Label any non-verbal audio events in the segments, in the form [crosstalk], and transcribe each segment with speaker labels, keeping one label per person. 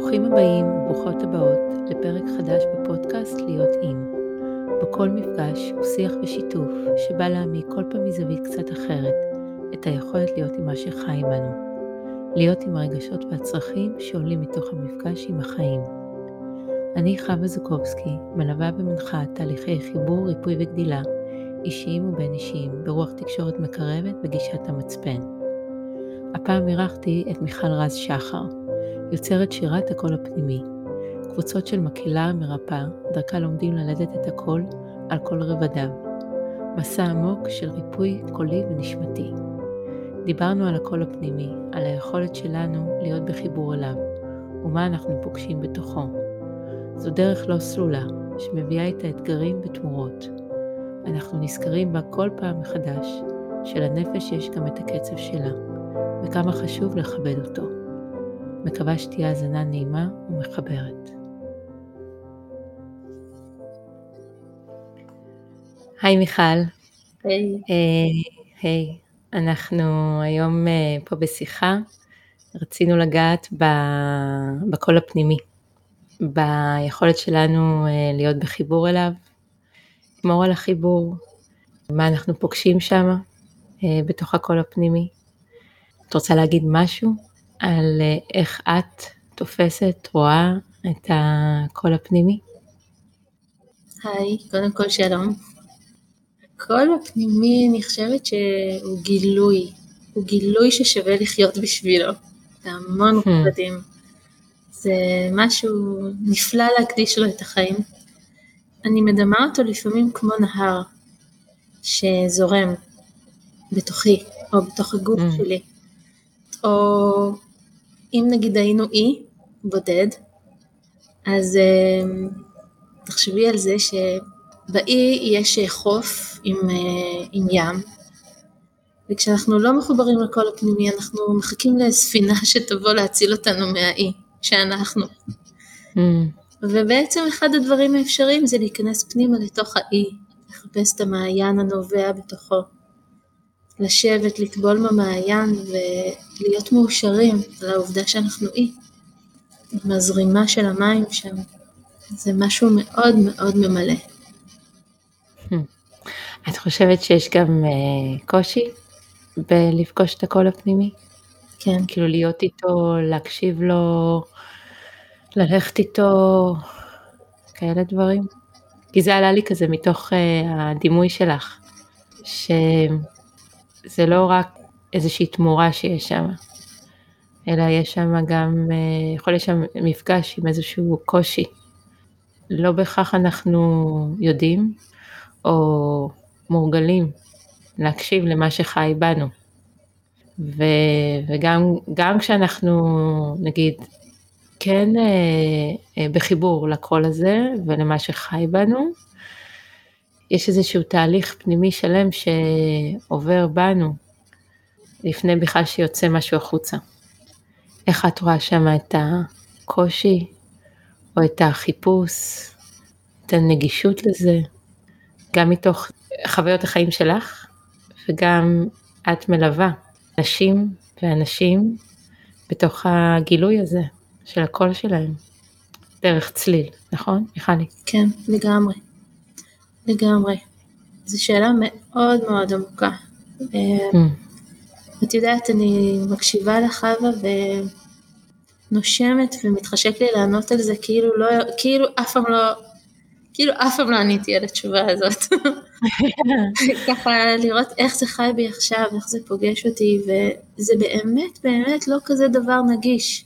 Speaker 1: ברוכים הבאים וברוכות הבאות לפרק חדש בפודקאסט להיות עם. בכל מפגש הוא שיח ושיתוף שבא להעמיק כל פעם מזווית קצת אחרת את היכולת להיות עם מה שחי בנו. להיות עם הרגשות והצרכים שעולים מתוך המפגש עם החיים. אני חווה זוקובסקי, מלווה ומנחה תהליכי חיבור, ריפוי וגדילה, אישיים ובין אישיים, ברוח תקשורת מקרבת וגישת המצפן. הפעם אירחתי את מיכל רז שחר, יוצרת שירת הקול הפנימי, קבוצות של מקהלה מרפאה, דרכה לומדים ללדת את הקול על כל רבדיו. מסע עמוק של ריפוי קולי ונשמתי. דיברנו על הקול הפנימי, על היכולת שלנו להיות בחיבור אליו, ומה אנחנו פוגשים בתוכו. זו דרך לא סלולה, שמביאה איתה אתגרים ותמורות. אנחנו נזכרים בה כל פעם מחדש, שלנפש יש גם את הקצב שלה, וכמה חשוב לכבד אותו. מקווה שתהיה האזנה נעימה ומחברת. היי מיכל.
Speaker 2: היי.
Speaker 1: אה, היי, אנחנו היום אה, פה בשיחה, רצינו לגעת בקול הפנימי, ביכולת שלנו אה, להיות בחיבור אליו, לשמור על החיבור, מה אנחנו פוגשים שם בתוך הקול הפנימי. את רוצה להגיד משהו על איך את תופסת, רואה את הקול הפנימי?
Speaker 2: היי, קודם כל שלום. הקול הפנימי, אני חושבת שהוא גילוי, הוא גילוי ששווה לחיות בשבילו, בהמון רבדים. Hmm. זה משהו נפלא להקדיש לו את החיים. אני מדמה אותו לפעמים כמו נהר שזורם בתוכי, או בתוך הגוף mm. שלי. או אם נגיד היינו אי בודד, אז uh, תחשבי על זה שבאי יש חוף עם, uh, עם ים, וכשאנחנו לא מחוברים לקול הפנימי אנחנו מחכים לספינה [laughs] שתבוא להציל אותנו מהאי, שאנחנו. Mm. ובעצם אחד הדברים האפשריים זה להיכנס פנימה לתוך האי, לחפש את המעיין הנובע בתוכו. לשבת, לטבול במעיין ולהיות מאושרים על העובדה שאנחנו אי, עם הזרימה של המים שם. זה משהו מאוד מאוד ממלא.
Speaker 1: את חושבת שיש גם uh, קושי בלפגוש את הקול הפנימי?
Speaker 2: כן.
Speaker 1: כאילו להיות איתו, להקשיב לו, ללכת איתו, כאלה דברים? כי זה עלה לי כזה מתוך uh, הדימוי שלך, ש... זה לא רק איזושהי תמורה שיש שם, אלא יש שם גם, אה, יכול להיות שם מפגש עם איזשהו קושי. לא בהכרח אנחנו יודעים או מורגלים להקשיב למה שחי בנו. ו, וגם כשאנחנו נגיד כן אה, אה, בחיבור לקול הזה ולמה שחי בנו, יש איזשהו תהליך פנימי שלם שעובר בנו, לפני בכלל שיוצא משהו החוצה. איך את רואה שם את הקושי, או את החיפוש, את הנגישות לזה, גם מתוך חוויות החיים שלך, וגם את מלווה נשים ואנשים בתוך הגילוי הזה של הקול שלהם, דרך צליל, נכון, מיכלי?
Speaker 2: כן, לגמרי. לגמרי. זו שאלה מאוד מאוד עמוקה. Mm. את יודעת, אני מקשיבה לחווה ונושמת ומתחשק לי לענות על זה כאילו לא, כאילו אף פעם לא, כאילו אף פעם לא עניתי על התשובה הזאת. [laughs] ככה לראות איך זה חי בי עכשיו, איך זה פוגש אותי, וזה באמת באמת לא כזה דבר נגיש.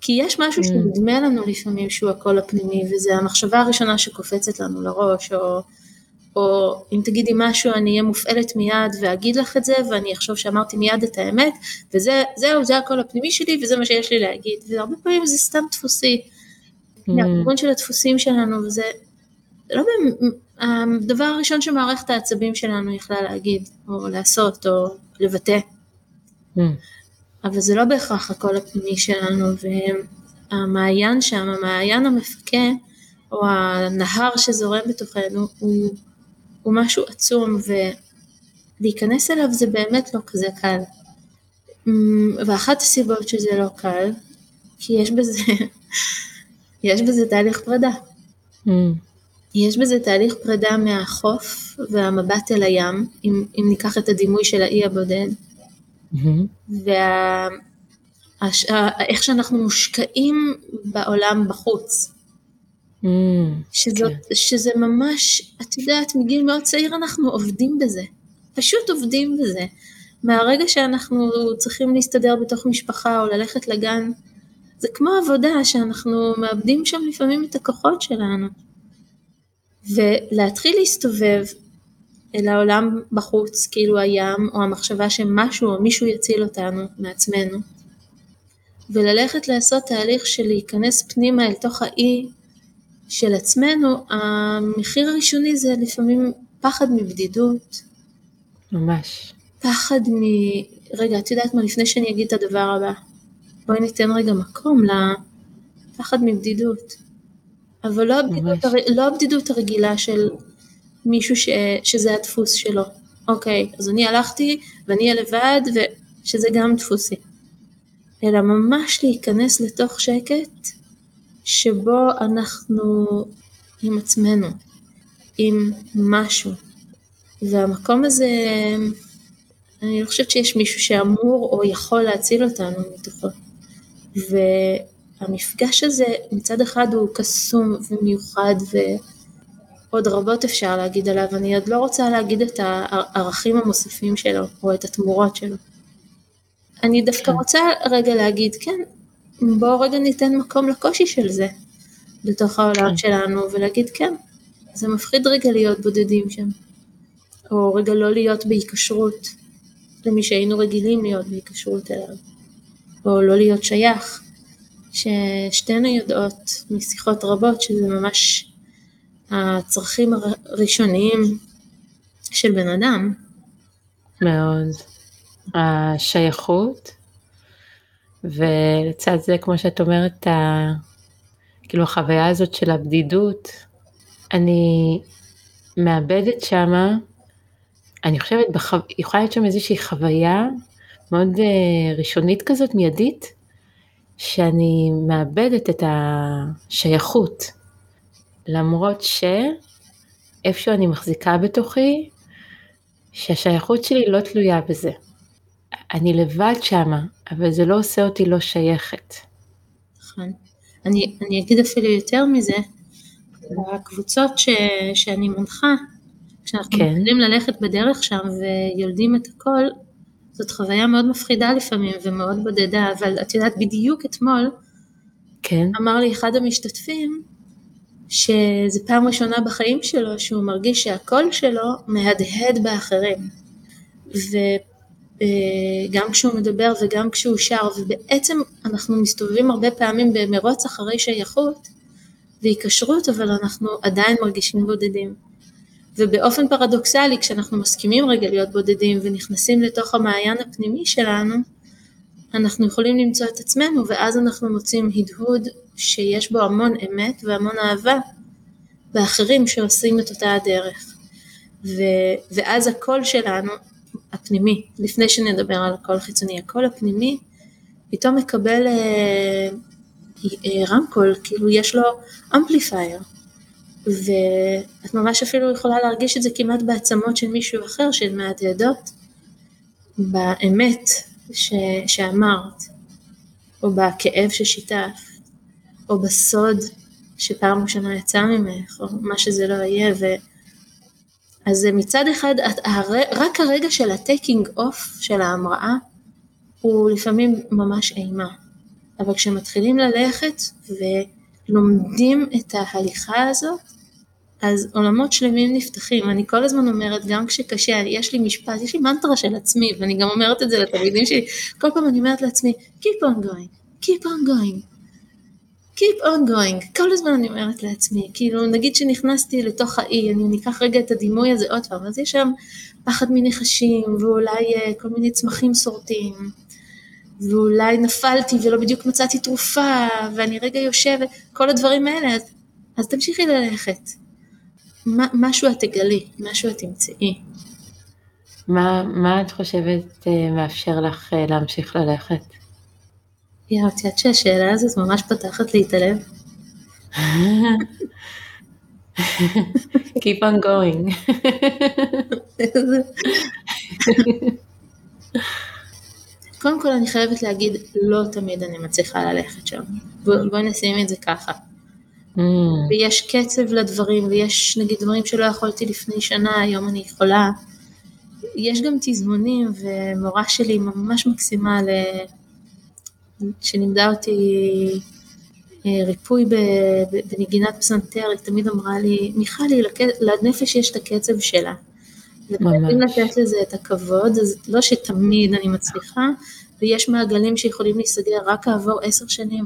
Speaker 2: כי יש משהו mm. שנדמה לנו לפעמים שהוא הקול הפנימי, וזה המחשבה הראשונה שקופצת לנו לראש, או, או אם תגידי משהו אני אהיה מופעלת מיד ואגיד לך את זה, ואני אחשוב שאמרתי מיד את האמת, וזהו, זה הקול הפנימי שלי, וזה מה שיש לי להגיד, והרבה פעמים זה סתם דפוסי. Mm. הכיוון של הדפוסים שלנו, וזה לא הדבר הראשון שמערכת העצבים שלנו יכלה להגיד, או לעשות, או לבטא. אבל זה לא בהכרח הקול הפנימי שלנו, והמעיין שם, המעיין המפקה, או הנהר שזורם בתוכנו, הוא, הוא משהו עצום, ולהיכנס אליו זה באמת לא כזה קל. ואחת הסיבות שזה לא קל, כי יש בזה, [laughs] יש בזה תהליך פרידה. Mm. יש בזה תהליך פרידה מהחוף והמבט אל הים, אם, אם ניקח את הדימוי של האי הבודד, mm-hmm. ואיך שאנחנו מושקעים בעולם בחוץ. Mm, שזאת, כן. שזה ממש, את יודעת, מגיל מאוד צעיר אנחנו עובדים בזה, פשוט עובדים בזה. מהרגע שאנחנו צריכים להסתדר בתוך משפחה או ללכת לגן, זה כמו עבודה שאנחנו מאבדים שם לפעמים את הכוחות שלנו. ולהתחיל להסתובב אל העולם בחוץ, כאילו הים, או המחשבה שמשהו או מישהו יציל אותנו מעצמנו, וללכת לעשות תהליך של להיכנס פנימה אל תוך האי של עצמנו, המחיר הראשוני זה לפעמים פחד מבדידות.
Speaker 1: ממש.
Speaker 2: פחד מ... רגע, את יודעת מה, לפני שאני אגיד את הדבר הבא, בואי ניתן רגע מקום לפחד מבדידות. אבל לא הבדידות, הר... לא הבדידות הרגילה של מישהו ש... שזה הדפוס שלו. אוקיי, אז אני הלכתי ואני אהיה לבד ושזה גם דפוסי. אלא ממש להיכנס לתוך שקט שבו אנחנו עם עצמנו, עם משהו. והמקום הזה, אני לא חושבת שיש מישהו שאמור או יכול להציל אותנו מתוכו. והמפגש הזה מצד אחד הוא קסום ומיוחד ועוד רבות אפשר להגיד עליו, אני עוד לא רוצה להגיד את הערכים המוספים שלו או את התמורות שלו. אני דווקא כן. רוצה רגע להגיד, כן, בואו רגע ניתן מקום לקושי של זה בתוך העולם כן. שלנו ולהגיד כן, זה מפחיד רגע להיות בודדים שם, או רגע לא להיות בהיקשרות למי שהיינו רגילים להיות בהיקשרות אליו, או לא להיות שייך, ששתינו יודעות משיחות רבות שזה ממש הצרכים הראשוניים של בן אדם.
Speaker 1: מאוד. השייכות ולצד זה, כמו שאת אומרת, ה... כאילו החוויה הזאת של הבדידות, אני מאבדת שמה, אני חושבת, בח... יכולה להיות שם איזושהי חוויה מאוד uh, ראשונית כזאת, מיידית, שאני מאבדת את השייכות, למרות שאיפשהו אני מחזיקה בתוכי, שהשייכות שלי לא תלויה בזה. אני לבד שמה, אבל זה לא עושה אותי לא שייכת.
Speaker 2: נכון. אני, אני אגיד אפילו יותר מזה, בקבוצות ש, שאני מנחה, כשאנחנו כן. מתחילים ללכת בדרך שם ויולדים את הכל, זאת חוויה מאוד מפחידה לפעמים ומאוד בודדה, אבל את יודעת בדיוק אתמול,
Speaker 1: כן.
Speaker 2: אמר לי אחד המשתתפים, שזה פעם ראשונה בחיים שלו שהוא מרגיש שהקול שלו מהדהד באחרים. ו... אה, גם כשהוא מדבר וגם כשהוא שר, ובעצם אנחנו מסתובבים הרבה פעמים במרוץ אחרי שייכות והיקשרות, אבל אנחנו עדיין מרגישים בודדים. ובאופן פרדוקסלי, כשאנחנו מסכימים רגע להיות בודדים ונכנסים לתוך המעיין הפנימי שלנו, אנחנו יכולים למצוא את עצמנו, ואז אנחנו מוצאים הדהוד שיש בו המון אמת והמון אהבה באחרים שעושים את אותה הדרך. ו, ואז הקול שלנו הפנימי, לפני שנדבר על הקול החיצוני, הקול הפנימי פתאום מקבל אה, אה, רמקול, כאילו יש לו amplifier, ואת ממש אפילו יכולה להרגיש את זה כמעט בעצמות של מישהו אחר, של מהדהדות, באמת ש, שאמרת, או בכאב ששיתפת, או בסוד שפעם ראשונה יצא ממך, או מה שזה לא יהיה, ו... אז מצד אחד, רק הרגע של ה taking off של ההמראה, הוא לפעמים ממש אימה. אבל כשמתחילים ללכת ולומדים את ההליכה הזאת, אז עולמות שלמים נפתחים. אני כל הזמן אומרת, גם כשקשה, יש לי משפט, יש לי מנטרה של עצמי, ואני גם אומרת את זה לתלמידים שלי, כל פעם אני אומרת לעצמי, Keep on going, keep on going. Keep on going, כל הזמן אני אומרת לעצמי, כאילו נגיד שנכנסתי לתוך האי, אני ניקח רגע את הדימוי הזה עוד פעם, אז יש שם פחד מנחשים, ואולי uh, כל מיני צמחים שורטים, ואולי נפלתי ולא בדיוק מצאתי תרופה, ואני רגע יושבת, כל הדברים האלה, אז, אז תמשיכי ללכת. מה, משהו את תגלי, משהו את תמצאי.
Speaker 1: מה, מה את חושבת uh, מאפשר לך uh, להמשיך ללכת?
Speaker 2: יואו, את יודעת שהשאלה הזאת ממש פתחת לי את הלב?
Speaker 1: Keep on going.
Speaker 2: קודם כל אני חייבת להגיד, לא תמיד אני מצליחה ללכת שם. בואי בוא נשים את זה ככה.
Speaker 1: Mm,
Speaker 2: ויש קצב לדברים, ויש נגיד דברים שלא יכולתי לפני שנה, היום אני יכולה. יש גם תזמונים, ומורה שלי ממש מקסימה, ל... שלימדה אותי אה, ריפוי בנגינת פסנתר, היא תמיד אמרה לי, מיכלי, לק- לנפש יש את הקצב שלה. וחייבים
Speaker 1: ממש.
Speaker 2: לתת לזה את הכבוד, אז לא שתמיד אני מצליחה, ויש מעגלים שיכולים להיסגר רק כעבור עשר שנים,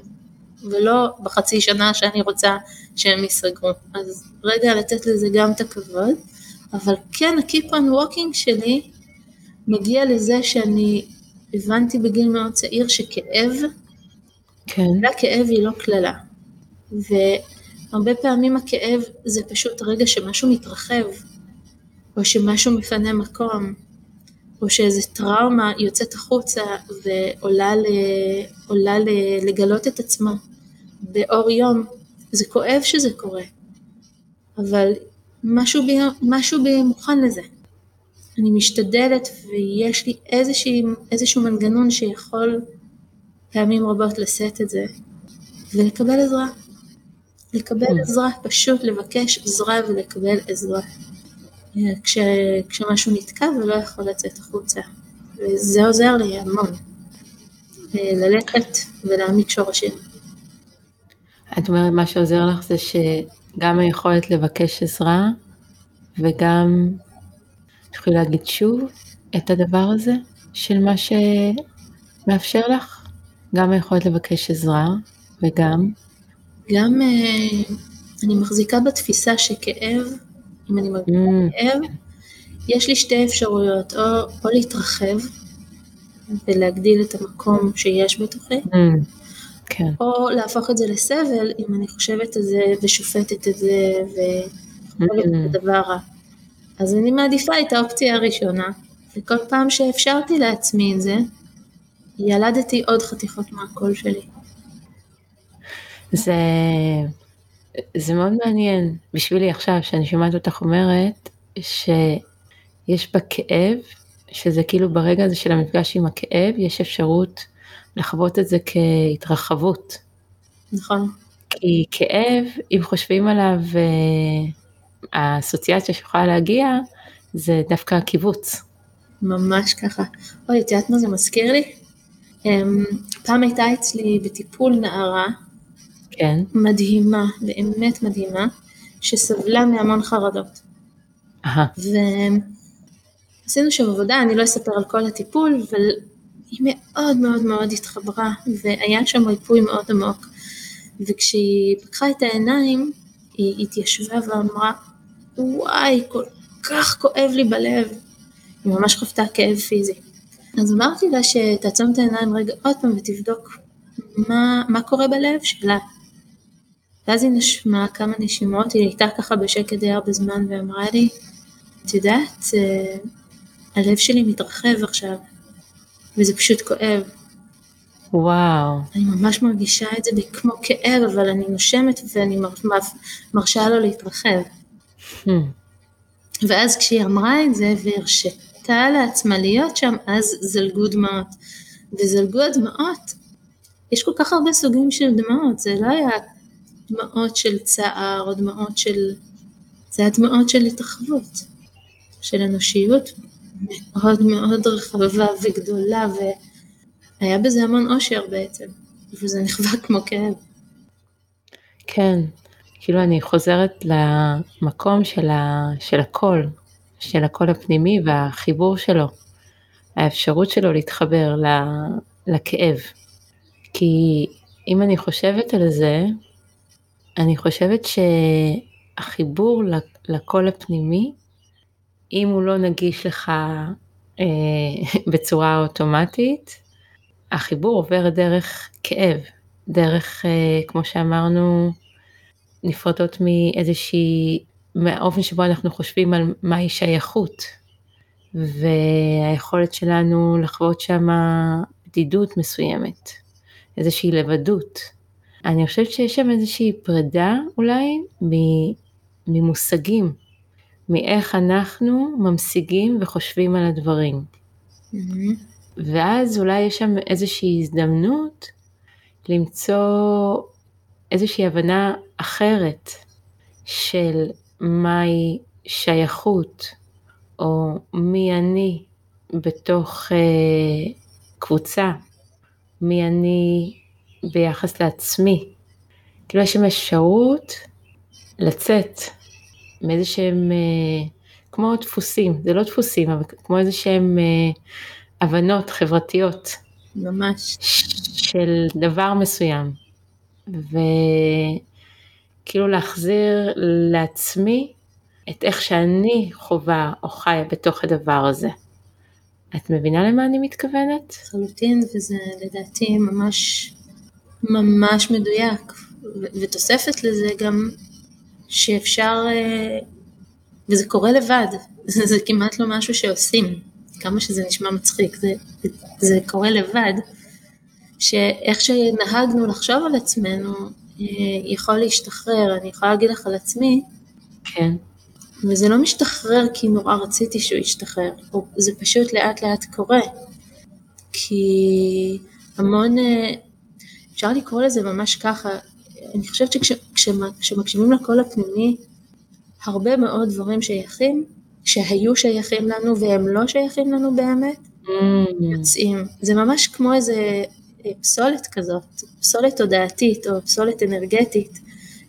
Speaker 2: ולא בחצי שנה שאני רוצה שהם ייסגרו. אז רגע לתת לזה גם את הכבוד, אבל כן ה-keep on walking שלי מגיע לזה שאני הבנתי בגיל מאוד צעיר שכאב,
Speaker 1: כן,
Speaker 2: המילה כאב היא לא קללה. והרבה פעמים הכאב זה פשוט רגע שמשהו מתרחב, או שמשהו מפנה מקום, או שאיזו טראומה יוצאת החוצה ועולה ל... עולה ל... לגלות את עצמה באור יום. זה כואב שזה קורה, אבל משהו בי, משהו בי מוכן לזה. אני משתדלת ויש לי איזושהי, איזשהו מנגנון שיכול פעמים רבות לשאת את זה ולקבל עזרה. לקבל
Speaker 1: Mm.
Speaker 2: עזרה, פשוט לבקש עזרה ולקבל עזרה. אה, כש, כשמשהו נתקע ולא יכול לצאת החוצה. וזה עוזר לי המון. אה, ללכת ולהעמיק שורשים.
Speaker 1: את אומרת מה שעוזר לך זה שגם היכולת לבקש עזרה וגם תוכלי להגיד שוב את הדבר הזה של מה שמאפשר לך, גם היכולת לבקש עזרה וגם,
Speaker 2: גם אה, אני מחזיקה בתפיסה שכאב, אם אני מרגישה
Speaker 1: mm,
Speaker 2: כאב, יש לי שתי אפשרויות, או, או להתרחב ולהגדיל את המקום שיש בתוכי,
Speaker 1: mm, כן,
Speaker 2: או להפוך את זה לסבל אם אני חושבת על זה ושופטת את זה וחושבת
Speaker 1: Mm.
Speaker 2: את הדבר רע. אז אני מעדיפה את האופציה הראשונה, וכל פעם שאפשרתי לעצמי את זה, ילדתי עוד חתיכות מהקול שלי.
Speaker 1: זה, זה מאוד מעניין בשבילי עכשיו שאני שומעת אותך אומרת שיש בכאב, שזה כאילו ברגע הזה של המפגש עם הכאב, יש אפשרות לחוות את זה כהתרחבות.
Speaker 2: נכון?
Speaker 1: כי כאב, אם חושבים עליו, אה, האסוציאציה שיכולה להגיע, זה דווקא הקיבוץ.
Speaker 2: ממש ככה. אוי, את יודעת מה זה מזכיר לי? אמ, פעם הייתה אצלי בטיפול נערה
Speaker 1: כן,
Speaker 2: מדהימה, באמת מדהימה, שסבלה מהמון חרדות.
Speaker 1: אהה,
Speaker 2: ועשינו שם עבודה, אני לא אספר על כל הטיפול, אבל היא מאוד מאוד מאוד התחברה, והיה שם ריפוי מאוד עמוק. וכשהיא פקחה את העיניים, היא התיישבה ואמרה, וואי, כל כך כואב לי בלב. היא ממש חוותה כאב פיזי. אז אמרתי לה שתעצום את העיניים רגע עוד פעם ותבדוק מה, מה קורה בלב שלה. ואז היא נשמעה כמה נשימות, היא הייתה ככה בשקט די הרבה זמן ואמרה לי, את יודעת, אה, הלב שלי מתרחב עכשיו, וזה פשוט כואב.
Speaker 1: וואו,
Speaker 2: אני ממש מרגישה את זה כמו כאב, אבל אני נושמת ואני מר, מר, מרשה לו להתרחב.
Speaker 1: Hmm,
Speaker 2: ואז כשהיא אמרה את זה והרשתה לעצמה להיות שם, אז זלגו דמעות. וזלגו הדמעות, יש כל כך הרבה סוגים של דמעות, זה לא היה דמעות של צער או דמעות של... זה היה דמעות של התרחבות, של אנושיות מאוד מאוד רחבה וגדולה, והיה בזה המון אושר בעצם, וזה נחווה כמו כאב.
Speaker 1: כן, כאילו אני חוזרת למקום של, ה, של הקול, של הקול הפנימי והחיבור שלו, האפשרות שלו להתחבר ל, לכאב. כי אם אני חושבת על זה, אני חושבת שהחיבור לקול הפנימי, אם הוא לא נגיש לך אה, [laughs] בצורה אוטומטית, החיבור עובר דרך כאב, דרך, אה, כמו שאמרנו, נפרדות מאיזושהי, מהאופן שבו אנחנו חושבים על מהי שייכות, והיכולת שלנו לחוות שם בדידות מסוימת, איזושהי לבדות. אני חושבת שיש שם איזושהי פרידה אולי ממושגים, מאיך אנחנו ממשיגים וחושבים על הדברים. Mm-hmm. ואז אולי יש שם איזושהי הזדמנות למצוא איזושהי הבנה אחרת של מהי שייכות, או מי אני בתוך אה, קבוצה, מי אני ביחס לעצמי. כאילו יש שם אפשרות לצאת מאיזה שהם, אה, כמו דפוסים, זה לא דפוסים, אבל כמו איזה שהם אה, הבנות חברתיות.
Speaker 2: ממש.
Speaker 1: של דבר מסוים. וכאילו להחזיר לעצמי את איך שאני חווה או חיה בתוך הדבר הזה. את מבינה למה אני מתכוונת?
Speaker 2: לחלוטין, וזה לדעתי ממש ממש מדויק. ותוספת לזה גם שאפשר, אה, וזה קורה לבד, [laughs] זה, זה כמעט לא משהו שעושים, כמה שזה נשמע מצחיק, זה, זה קורה לבד, שאיך שנהגנו לחשוב על עצמנו יכול להשתחרר, אני יכולה להגיד לך על עצמי,
Speaker 1: כן.
Speaker 2: וזה לא משתחרר כי נורא רציתי שהוא ישתחרר, זה פשוט לאט לאט קורה, כי המון, אה, אפשר לקרוא לזה ממש ככה, אני חושבת שכשמקשיבים לקול הפנימי, הרבה מאוד דברים שייכים, שהיו שייכים לנו והם לא שייכים לנו באמת, mm. יוצאים. זה ממש כמו איזה אה, פסולת כזאת, פסולת תודעתית או פסולת אנרגטית,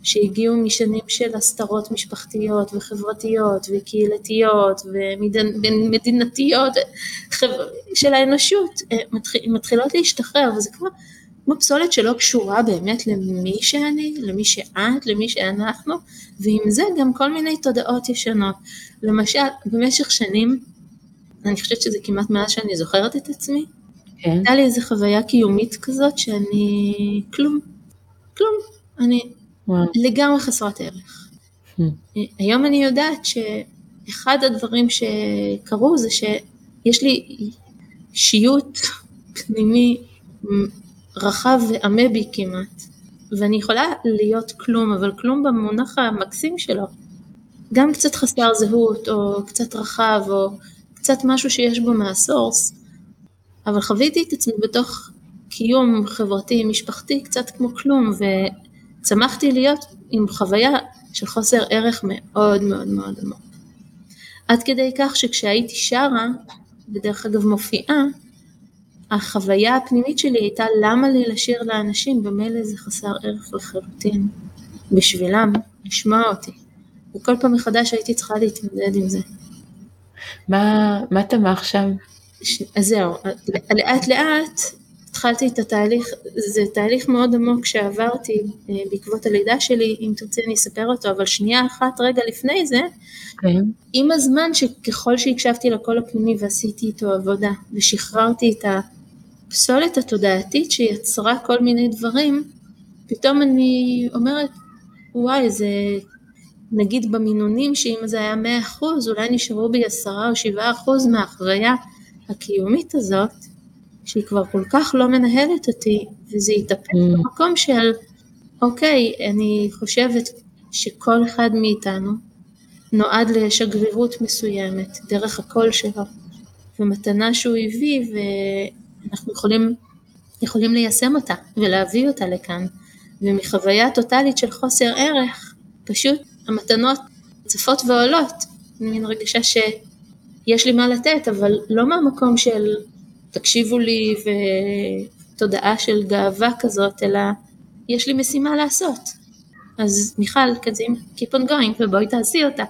Speaker 2: שהגיעו משנים של הסתרות משפחתיות וחברתיות וקהילתיות ומדינתיות של האנושות, אה, מתחילות להשתחרר וזה כמו כמו פסולת שלא קשורה באמת למי שאני, למי שאת, למי שאנחנו, ועם זה גם כל מיני תודעות ישנות. למשל, במשך שנים, אני חושבת שזה כמעט מאז שאני זוכרת את עצמי, כן. הייתה לי איזו חוויה קיומית כזאת שאני כלום, כלום, אני וואו. לגמרי חסרת ערך. Hmm. היום אני יודעת שאחד הדברים שקרו זה שיש לי שיוט פנימי רחב ועמה בי כמעט, ואני יכולה להיות כלום, אבל כלום במונח המקסים שלו. גם קצת חסר זהות, או קצת רחב, או קצת משהו שיש בו מהסורס, אבל חוויתי את עצמי בתוך קיום חברתי, משפחתי, קצת כמו כלום, וצמחתי להיות עם חוויה של חוסר ערך מאוד מאוד מאוד עמוק. עד כדי כך שכשהייתי שרה, בדרך אגב מופיעה, החוויה הפנימית שלי הייתה למה לי לשיר לאנשים, במילא זה חסר ערך לחלוטין, בשבילם, לשמוע אותי. וכל פעם מחדש הייתי צריכה להתמודד עם זה.
Speaker 1: מה, מה תמך שם?
Speaker 2: אז זהו, לאט לאט התחלתי את התהליך, זה תהליך מאוד עמוק שעברתי אה, בעקבות הלידה שלי, אם תרצי אני אספר אותו, אבל שנייה אחת רגע לפני זה, okay. כן. עם הזמן שככל שהקשבתי לקול הפנימי ועשיתי איתו עבודה ושחררתי את הפסולת התודעתית שיצרה כל מיני דברים, פתאום אני אומרת, וואי, זה נגיד במינונים שאם זה היה 100% אולי נשארו בי 10 או 7% מהחוויה הקיומית הזאת, שהיא כבר כל כך לא מנהלת אותי, וזה יתהפך mm. במקום של, אוקיי, אני חושבת שכל אחד מאיתנו נועד לשגרירות מסוימת, דרך הקול שלו, ומתנה שהוא הביא, ואנחנו יכולים, יכולים ליישם אותה ולהביא אותה לכאן, ומחוויה טוטאלית של חוסר ערך, פשוט המתנות צפות ועולות, מין רגשה שיש לי מה לתת, אבל לא מהמקום של תקשיבו לי ותודעה של גאווה כזאת, אלא יש לי משימה לעשות. אז מיכל, קדימה, keep on going, ובואי תעשי אותה.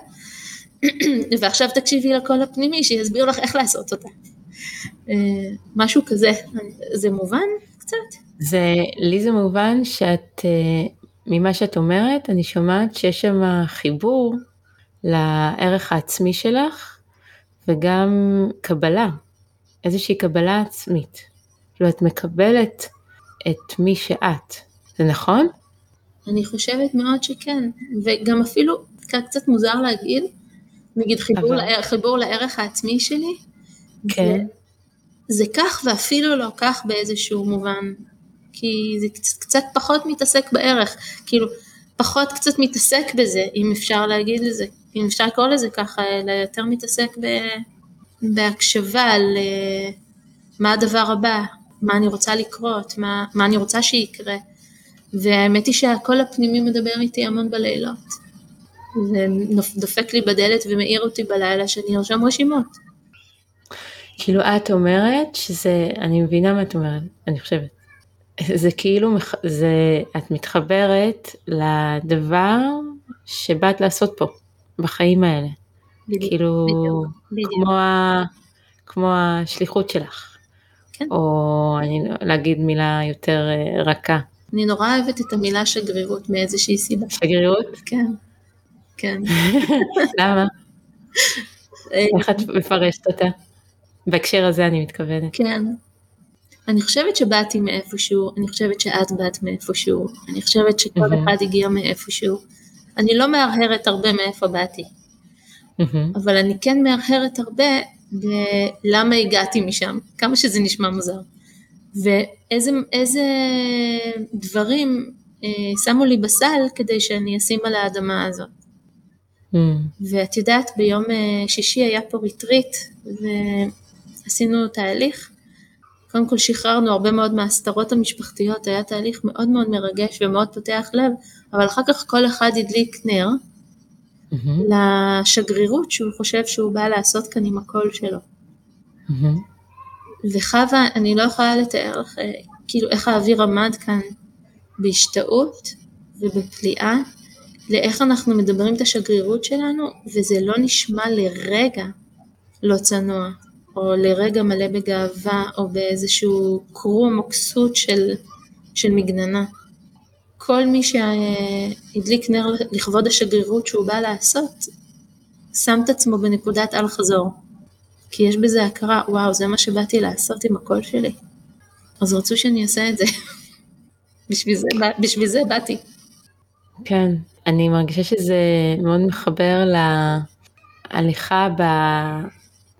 Speaker 2: [clears throat] ועכשיו תקשיבי לקול הפנימי שיסביר לך איך לעשות אותה. אה, משהו כזה, זה מובן קצת?
Speaker 1: זה, לי זה מובן שאת, אה, ממה שאת אומרת, אני שומעת שיש שם חיבור לערך העצמי שלך, וגם קבלה, איזושהי קבלה עצמית. כאילו את מקבלת את מי שאת, זה נכון?
Speaker 2: אני חושבת מאוד שכן, וגם אפילו קצת מוזר להגיד, נגיד חיבור, אבל... לערך, חיבור לערך העצמי שלי,
Speaker 1: כן.
Speaker 2: זה, זה כך ואפילו לא כך באיזשהו מובן כי זה קצת, קצת פחות מתעסק בערך, כאילו פחות קצת מתעסק בזה, אם אפשר להגיד לזה, אם אפשר לקרוא לזה ככה, אלא יותר מתעסק ב, בהקשבה על אה, מה הדבר הבא, מה אני רוצה לקרות, מה, מה אני רוצה שיקרה. והאמת היא שהקול הפנימי מדבר איתי המון בלילות. ודופק לי בדלת ומעיר אותי בלילה שאני ארשום רשימות.
Speaker 1: כאילו את אומרת שזה, אני מבינה מה את אומרת, אני חושבת. זה כאילו, זה, את מתחברת לדבר שבאת לעשות פה, בחיים האלה. בדיוק, כאילו, בדיוק, בדיוק. כמו, ה, כמו השליחות שלך. כן. או אני, להגיד מילה יותר אה, רכה.
Speaker 2: אני נורא אוהבת את המילה שגרירות מאיזושהי סיבה.
Speaker 1: שגרירות?
Speaker 2: כן. כן. [laughs]
Speaker 1: למה? אה, איך את מפרשת אותה? בהקשר הזה אני מתכוונת.
Speaker 2: כן. אני חושבת שבאתי מאיפשהו, אני חושבת שאת באת מאיפשהו, אני חושבת שכל אחד הגיע מאיפשהו. אני לא מהרהרת הרבה מאיפה באתי, אבל אני כן מהרהרת הרבה בלמה הגעתי משם, כמה שזה נשמע מוזר. ואיזה דברים אה, שמו לי בסל כדי שאני אשים על האדמה הזאת. Mm. ואת יודעת, ביום אה, שישי היה פה ריטריט, ועשינו תהליך. קודם כל שחררנו הרבה מאוד מההסתרות המשפחתיות, היה תהליך מאוד מאוד מרגש ומאוד פותח לב, אבל אחר כך כל אחד הדליק נר mm-hmm. לשגרירות שהוא חושב שהוא בא לעשות כאן עם הקול שלו. Mm-hmm. וחווה, אני לא יכולה לתאר לך אה, כאילו איך האוויר עמד כאן בהשתאות ובפליאה לאיך אנחנו מדברים את השגרירות שלנו, וזה לא נשמע לרגע לא צנוע, או לרגע מלא בגאווה, או באיזשהו קרום או כסות של, של מגננה. כל מי שהדליק נר לכבוד השגרירות שהוא בא לעשות, שם את עצמו בנקודת אל חזור. כי יש בזה הכרה, וואו, זה מה שבאתי לעשות עם הקול שלי. אז רצו שאני אעשה את זה. [laughs] בשביל זה, בשביל זה באתי.
Speaker 1: כן, אני מרגישה שזה מאוד מחבר להליכה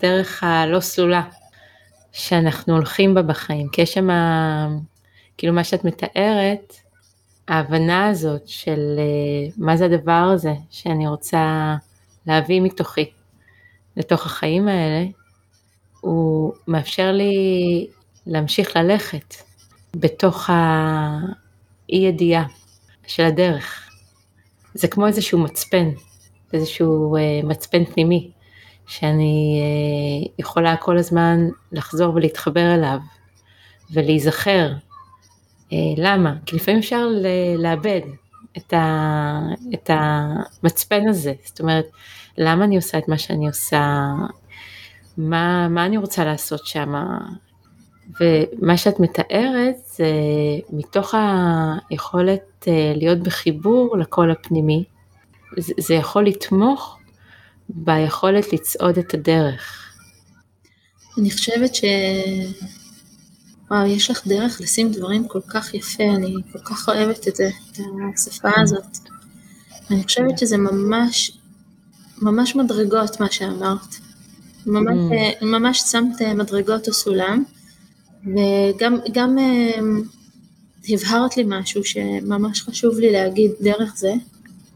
Speaker 1: בדרך הלא סלולה שאנחנו הולכים בה בחיים, כי יש שם, כאילו מה שאת מתארת, ההבנה הזאת של אה, מה זה הדבר הזה שאני רוצה להביא מתוכי לתוך החיים האלה, הוא מאפשר לי להמשיך ללכת בתוך האי ידיעה של הדרך. זה כמו איזשהו מצפן, איזשהו uh, מצפן פנימי, שאני uh, יכולה כל הזמן לחזור ולהתחבר אליו ולהיזכר. Uh, למה? כי לפעמים אפשר לאבד את, ה, את המצפן הזה, זאת אומרת, למה אני עושה את מה שאני עושה, מה, מה אני רוצה לעשות שם, ומה שאת מתארת זה מתוך היכולת אה, להיות בחיבור לקול הפנימי, זה יכול לתמוך ביכולת לצעוד את הדרך.
Speaker 2: אני חושבת ש... וואו, יש לך דרך לשים דברים כל כך יפה, אני כל כך אוהבת את זה, את השפה הזאת. אני חושבת שזה ממש, ממש מדרגות מה שאמרת. ממש, mm. אה, ממש שמת מדרגות או סולם, וגם גם אמ, הבהרת לי משהו שממש חשוב לי להגיד דרך זה.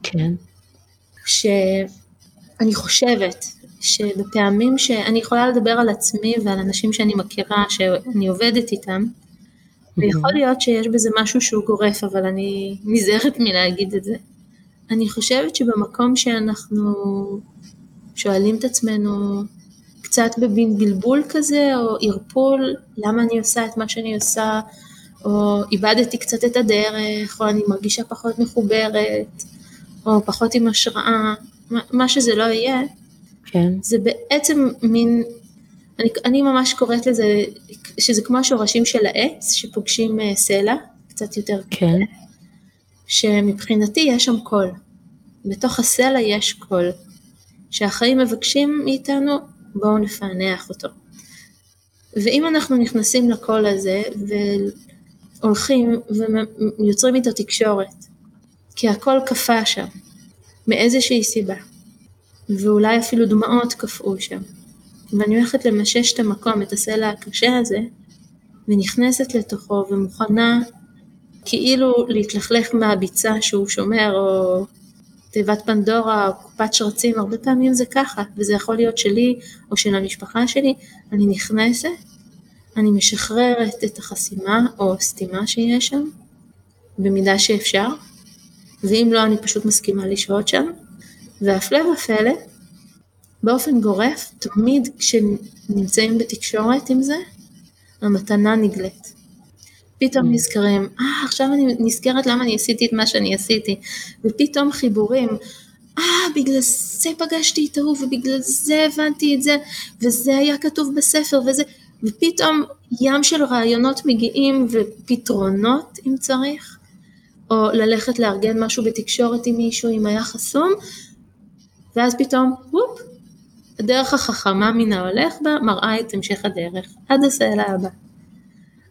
Speaker 1: כן.
Speaker 2: שאני חושבת שבפעמים שאני יכולה לדבר על עצמי ועל אנשים שאני מכירה, שאני עובדת איתם, ויכול להיות שיש בזה משהו שהוא גורף, אבל אני נזהרת מלהגיד את זה. אני חושבת שבמקום שאנחנו שואלים את עצמנו, קצת בבין בלבול כזה, או ערפול, למה אני עושה את מה שאני עושה, או איבדתי קצת את הדרך, או אני מרגישה פחות מחוברת, או פחות עם השראה, מה שזה לא יהיה,
Speaker 1: כן.
Speaker 2: זה בעצם מין, אני, אני ממש קוראת לזה, שזה כמו השורשים של העץ שפוגשים אה, סלע, קצת יותר
Speaker 1: כן.
Speaker 2: שמבחינתי יש שם קול, בתוך הסלע יש קול, שהחיים מבקשים מאיתנו בואו נפענח אותו. ואם אנחנו נכנסים לקול הזה והולכים ויוצרים איתו תקשורת, כי הקול קפא שם, מאיזושהי סיבה, ואולי אפילו דמעות קפאו שם, ואני הולכת למשש את המקום, את הסלע הקשה הזה, ונכנסת לתוכו ומוכנה כאילו להתלכלך מהביצה שהוא שומר, או תיבת פנדורה, או קופת שרצים, הרבה פעמים זה ככה, וזה יכול להיות שלי או של המשפחה שלי, אני נכנסת, אני משחררת את החסימה או הסתימה שיש שם, במידה שאפשר, ואם לא אני פשוט מסכימה לשהות שם, והפלא ופלא, באופן גורף, תמיד כשנמצאים בתקשורת עם זה, המתנה נגלית. פתאום mm. נזכרים, אה, עכשיו אני נזכרת למה אני עשיתי את מה שאני עשיתי, ופתאום חיבורים, אה, בגלל זה פגשתי את ההוא, ובגלל זה הבנתי את זה, וזה היה כתוב בספר, וזה, ופתאום ים של רעיונות מגיעים, ופתרונות אם צריך, או ללכת לארגן משהו בתקשורת עם מישהו אם היה חסום, ואז פתאום, וופ, הדרך החכמה מן ההולך בה מראה את המשך הדרך, עד הסלע הבא.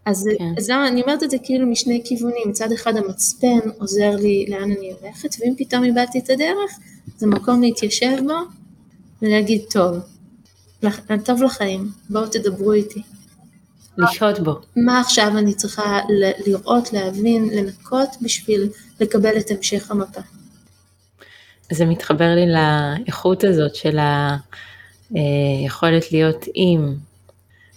Speaker 2: אז כן. אז למה אני אומרת את זה כאילו משני כיוונים, מצד אחד המצפן עוזר לי לאן אני הולכת, ואם פתאום איבדתי את הדרך, זה מקום להתיישב בו ולהגיד טוב, טוב לחיים, בואו תדברו איתי.
Speaker 1: לשהות בו.
Speaker 2: מה עכשיו אני צריכה לראות, להבין, לנקות בשביל לקבל את המשך המפה.
Speaker 1: זה מתחבר לי לאיכות הזאת של היכולת אה, להיות עם,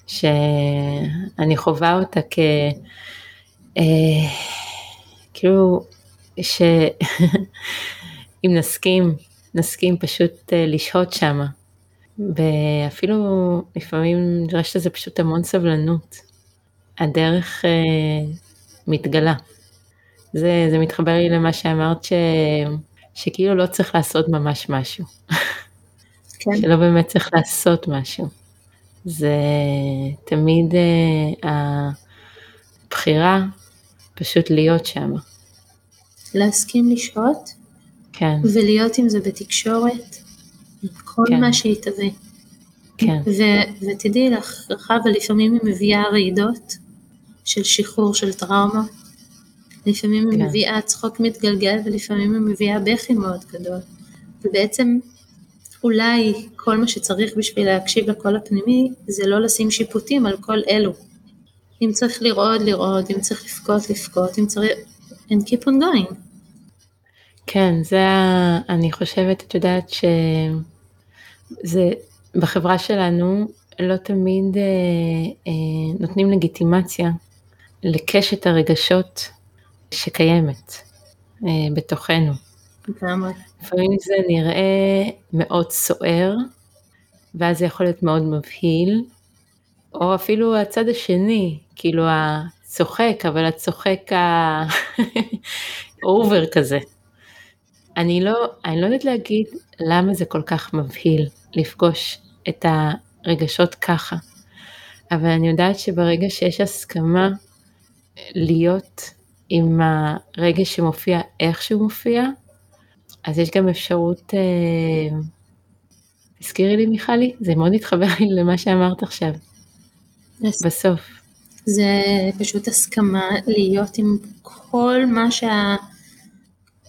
Speaker 1: שאני חווה אותה כ... אה, כאילו, שאם [laughs] נסכים, נסכים פשוט אה, לשהות שמה. ואפילו לפעמים נדרשת לזה פשוט המון סבלנות. הדרך אה, מתגלה. זה, זה מתחבר לי למה שאמרת ש, שכאילו לא צריך לעשות ממש משהו. כן. שלא באמת צריך לעשות משהו. זה תמיד אה, הבחירה פשוט להיות שם.
Speaker 2: להסכים לשהות,
Speaker 1: כן.
Speaker 2: ולהיות עם זה בתקשורת, כל כן. מה שיתהווה.
Speaker 1: כן.
Speaker 2: ו- ותדעי לך, אבל לפעמים היא מביאה רעידות של שחרור של טראומה, לפעמים כן. היא מביאה צחוק מתגלגל ולפעמים היא מביאה בכי מאוד גדול. ובעצם אולי כל מה שצריך בשביל להקשיב לקול הפנימי זה לא לשים שיפוטים על כל אלו. אם צריך לרעוד, לרעוד, אם צריך לבכות, לבכות, אם צריך... and keep on going.
Speaker 1: כן, זה, אני חושבת, את יודעת שזה, בחברה שלנו לא תמיד אה, אה, נותנים לגיטימציה לקשת הרגשות שקיימת אה, בתוכנו.
Speaker 2: לגמרי.
Speaker 1: לפעמים זה נראה מאוד סוער, ואז זה יכול להיות מאוד מבהיל, או אפילו הצד השני, כאילו הצוחק, אבל הצוחק [laughs] האובר כזה. אני לא, אני לא יודעת להגיד למה זה כל כך מבהיל לפגוש את הרגשות ככה, אבל אני יודעת שברגע שיש הסכמה להיות עם הרגש שמופיע איך שהוא מופיע, אז יש גם אפשרות, אה, תזכירי לי מיכלי, זה מאוד התחבר לי למה שאמרת עכשיו, בסוף.
Speaker 2: זה פשוט הסכמה להיות עם כל מה שה...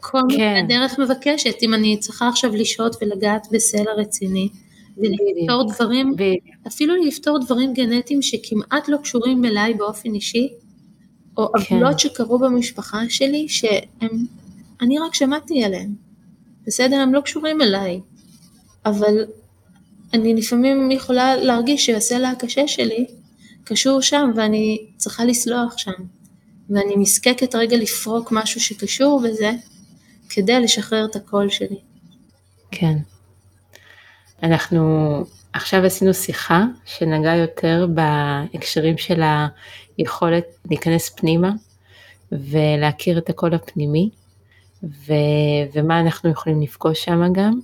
Speaker 2: כל כן. הדרך מבקשת, אם אני צריכה עכשיו לשהות ולגעת בסלע רציני, ולפתור דברים, בדיוק. אפילו לפתור דברים גנטיים שכמעט לא קשורים אליי באופן אישי, או כן. עוולות שקרו במשפחה שלי, שהם, אני רק שמעתי עליהם. בסדר, הם לא קשורים אליי, אבל אני לפעמים יכולה להרגיש שהסלע הקשה שלי קשור שם ואני צריכה לסלוח שם, ואני נזקקת רגע לפרוק משהו שקשור בזה, כדי לשחרר את הקול שלי.
Speaker 1: כן. אנחנו עכשיו עשינו שיחה שנגעה יותר בהקשרים של היכולת להיכנס פנימה ולהכיר את הקול הפנימי, ו, ומה אנחנו יכולים לפגוש שם גם.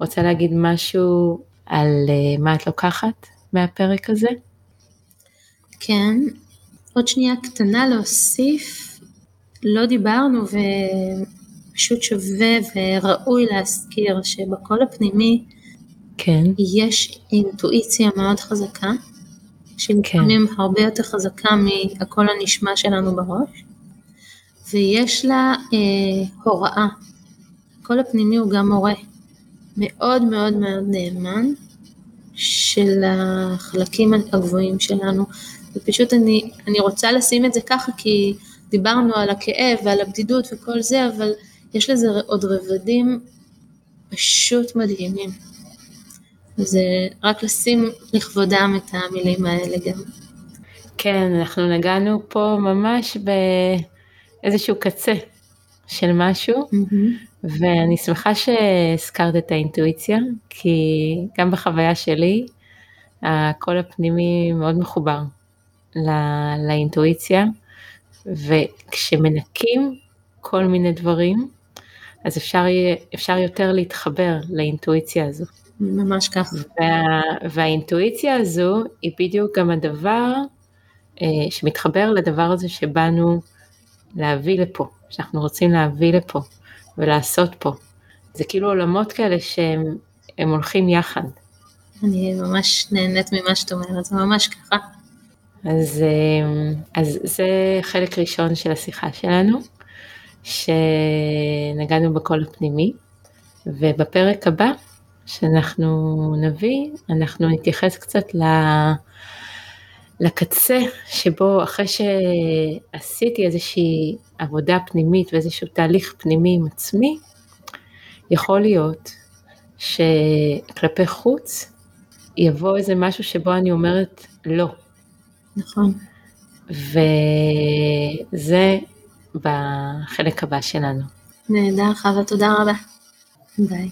Speaker 1: רוצה להגיד משהו על uh, מה את לוקחת מהפרק הזה?
Speaker 2: כן, עוד שנייה קטנה להוסיף, לא דיברנו ופשוט שווה וראוי להזכיר שבקול הפנימי
Speaker 1: כן.
Speaker 2: יש אינטואיציה מאוד חזקה, שהיא כן. לפעמים הרבה יותר חזקה מהקול הנשמע שלנו בראש. ויש לה אה, הוראה. הקול הפנימי הוא גם מורה, מאוד מאוד מאוד נאמן של החלקים הגבוהים שלנו, ופשוט אני, אני רוצה לשים את זה ככה כי דיברנו על הכאב ועל הבדידות וכל זה, אבל יש לזה עוד רבדים פשוט מדהימים. וזה רק לשים לכבודם את המילים האלה גם.
Speaker 1: כן, אנחנו נגענו פה ממש באיזשהו קצה של משהו, mm-hmm. ואני שמחה שהזכרת את האינטואיציה, כי גם בחוויה שלי, הקול הפנימי מאוד מחובר לא, לאינטואיציה, וכשמנקים כל מיני דברים, אז אפשר, אפשר יותר להתחבר לאינטואיציה הזו.
Speaker 2: ממש ככה.
Speaker 1: וה, והאינטואיציה הזו היא בדיוק גם הדבר אה, שמתחבר לדבר הזה שבאנו להביא לפה, שאנחנו רוצים להביא לפה ולעשות פה. זה כאילו עולמות כאלה שהם הולכים יחד.
Speaker 2: אני ממש נהנית ממה שאת אומרת, זה ממש ככה.
Speaker 1: אז, אה, אז זה חלק ראשון של השיחה שלנו, שנגענו בקול הפנימי, ובפרק הבא שאנחנו נביא, אנחנו נתייחס קצת לקצה שבו אחרי שעשיתי איזושהי עבודה פנימית ואיזשהו תהליך פנימי עם עצמי, יכול להיות שכלפי חוץ יבוא איזה משהו שבו אני אומרת לא.
Speaker 2: נכון.
Speaker 1: וזה בחלק הבא שלנו.
Speaker 2: נהדר, חווה, תודה רבה. ביי.